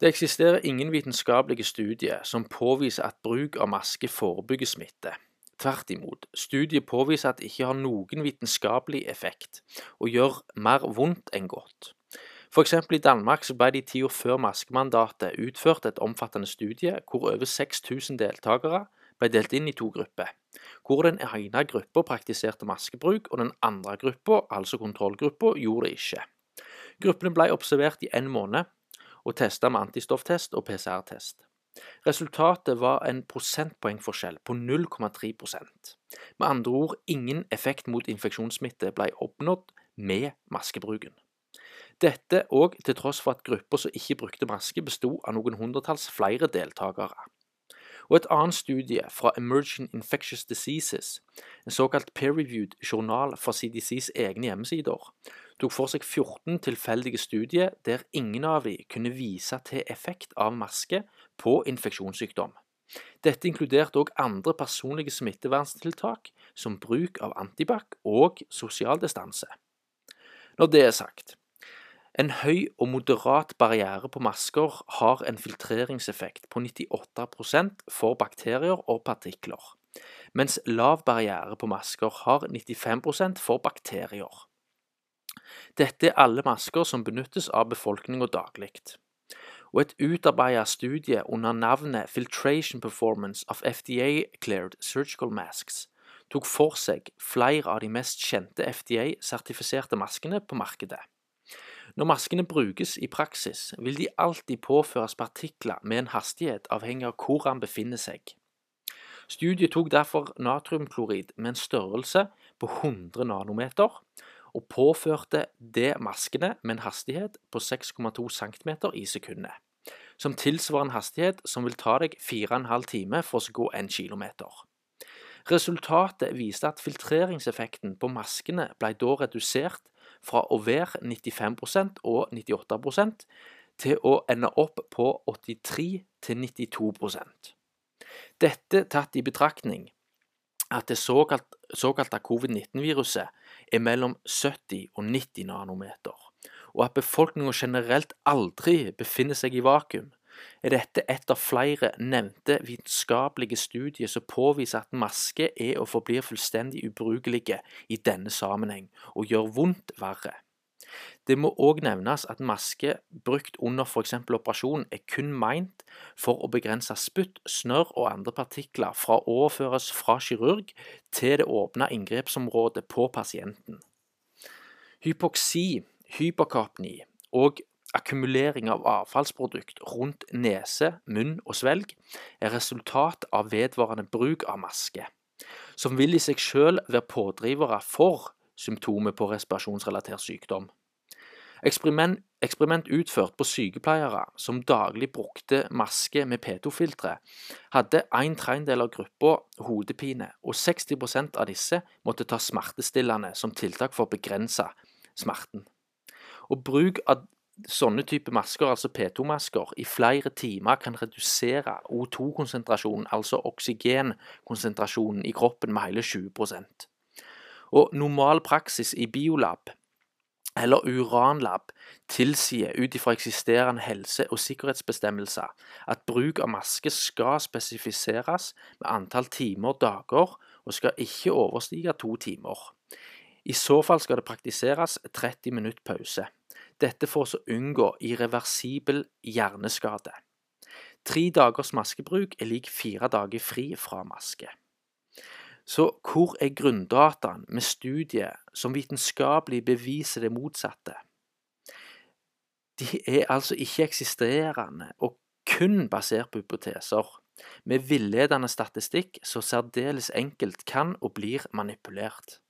Det eksisterer ingen vitenskapelige studier som påviser at bruk av maske forebygger smitte. Tvert imot, studiet påviser at det ikke har noen vitenskapelig effekt, og gjør mer vondt enn godt. F.eks. i Danmark så ble det i tida før maskemandatet utført et omfattende studie hvor over 6000 deltakere ble delt inn i to grupper, hvor den ene gruppa praktiserte maskebruk, og den andre gruppa, altså kontrollgruppa, gjorde det ikke. Gruppene ble observert i en måned og testa med antistofftest og PCR-test. Resultatet var en prosentpoengforskjell på 0,3% Med andre ord ingen effekt mot infeksjonssmitte ble oppnådd med maskebruken. Dette òg til tross for at grupper som ikke brukte maske, besto av noen hundretalls flere deltakere. Og et annet studie fra Emerging Infectious Diseases, en såkalt peer-reviewed journal fra CDCs egne hjemmesider, tok for seg 14 tilfeldige studier der ingen av dem kunne vise til effekt av maske på infeksjonssykdom. Dette inkluderte òg andre personlige smitteverntiltak, som bruk av antibac og sosial distanse. Når det er sagt, en høy og moderat barriere på masker har en filtreringseffekt på 98% for bakterier og partikler, mens lav barriere på masker har 95% for bakterier. Dette er alle masker som benyttes av befolkninga daglig. Og et utarbeidet studie under navnet Filtration Performance of FDA-cleared surgical masks tok for seg flere av de mest kjente FDA-sertifiserte maskene på markedet. Når maskene brukes i praksis, vil de alltid påføres partikler med en hastighet avhengig av hvor han befinner seg. Studiet tok derfor natriumklorid med en størrelse på 100 nanometer, og påførte det maskene med en hastighet på 6,2 cm i sekundet, som tilsvarer en hastighet som vil ta deg 4,5 timer for å gå 1 km. Resultatet viste at filtreringseffekten på maskene ble da redusert fra å være 95% og 98% til å ende opp på 83 92% Dette tatt i betraktning at det såkalt, såkalte covid-19-viruset er mellom 70 og 90 nanometer, og at befolkninga generelt aldri befinner seg i vakuum, er dette et av flere nevnte vitenskapelige studier som påviser at maske er og forblir fullstendig ubrukelige i denne sammenheng, og gjør vondt verre. Det må òg nevnes at maske brukt under f.eks. operasjon er kun meint for å begrense spytt, snørr og andre partikler fra å overføres fra kirurg til det åpne inngrepsområdet på pasienten. Hypoksi, hyperkapni og akkumulering av avfallsprodukt rundt nese, munn og svelg er resultat av vedvarende bruk av maske, som vil i seg selv være pådrivere for symptomer på respirasjonsrelatert sykdom. Eksperiment, eksperiment utført på sykepleiere som daglig brukte maske med P2-filtre, hadde en tredjedel av gruppa hodepine, og 60% av disse måtte ta smertestillende som tiltak for å begrense smerten. Og bruk av sånne type masker, altså P2-masker, i flere timer kan redusere O2-konsentrasjonen, altså oksygenkonsentrasjonen i kroppen, med hele 20 Og normal praksis i biolab eller uranlab tilsier ut ifra eksisterende helse- og sikkerhetsbestemmelser at bruk av maske skal spesifiseres med antall timer dager, og skal ikke overstige to timer. I så fall skal det praktiseres 30 minutt pause. Dette for å unngå irreversibel hjerneskade. Tre dagers maskebruk er lik fire dager fri fra maske. Så hvor er grunndataen med studiet som vitenskapelig beviser det motsatte? De er altså ikke eksisterende og kun basert på hypoteser, med villedende statistikk som særdeles enkelt kan og blir manipulert.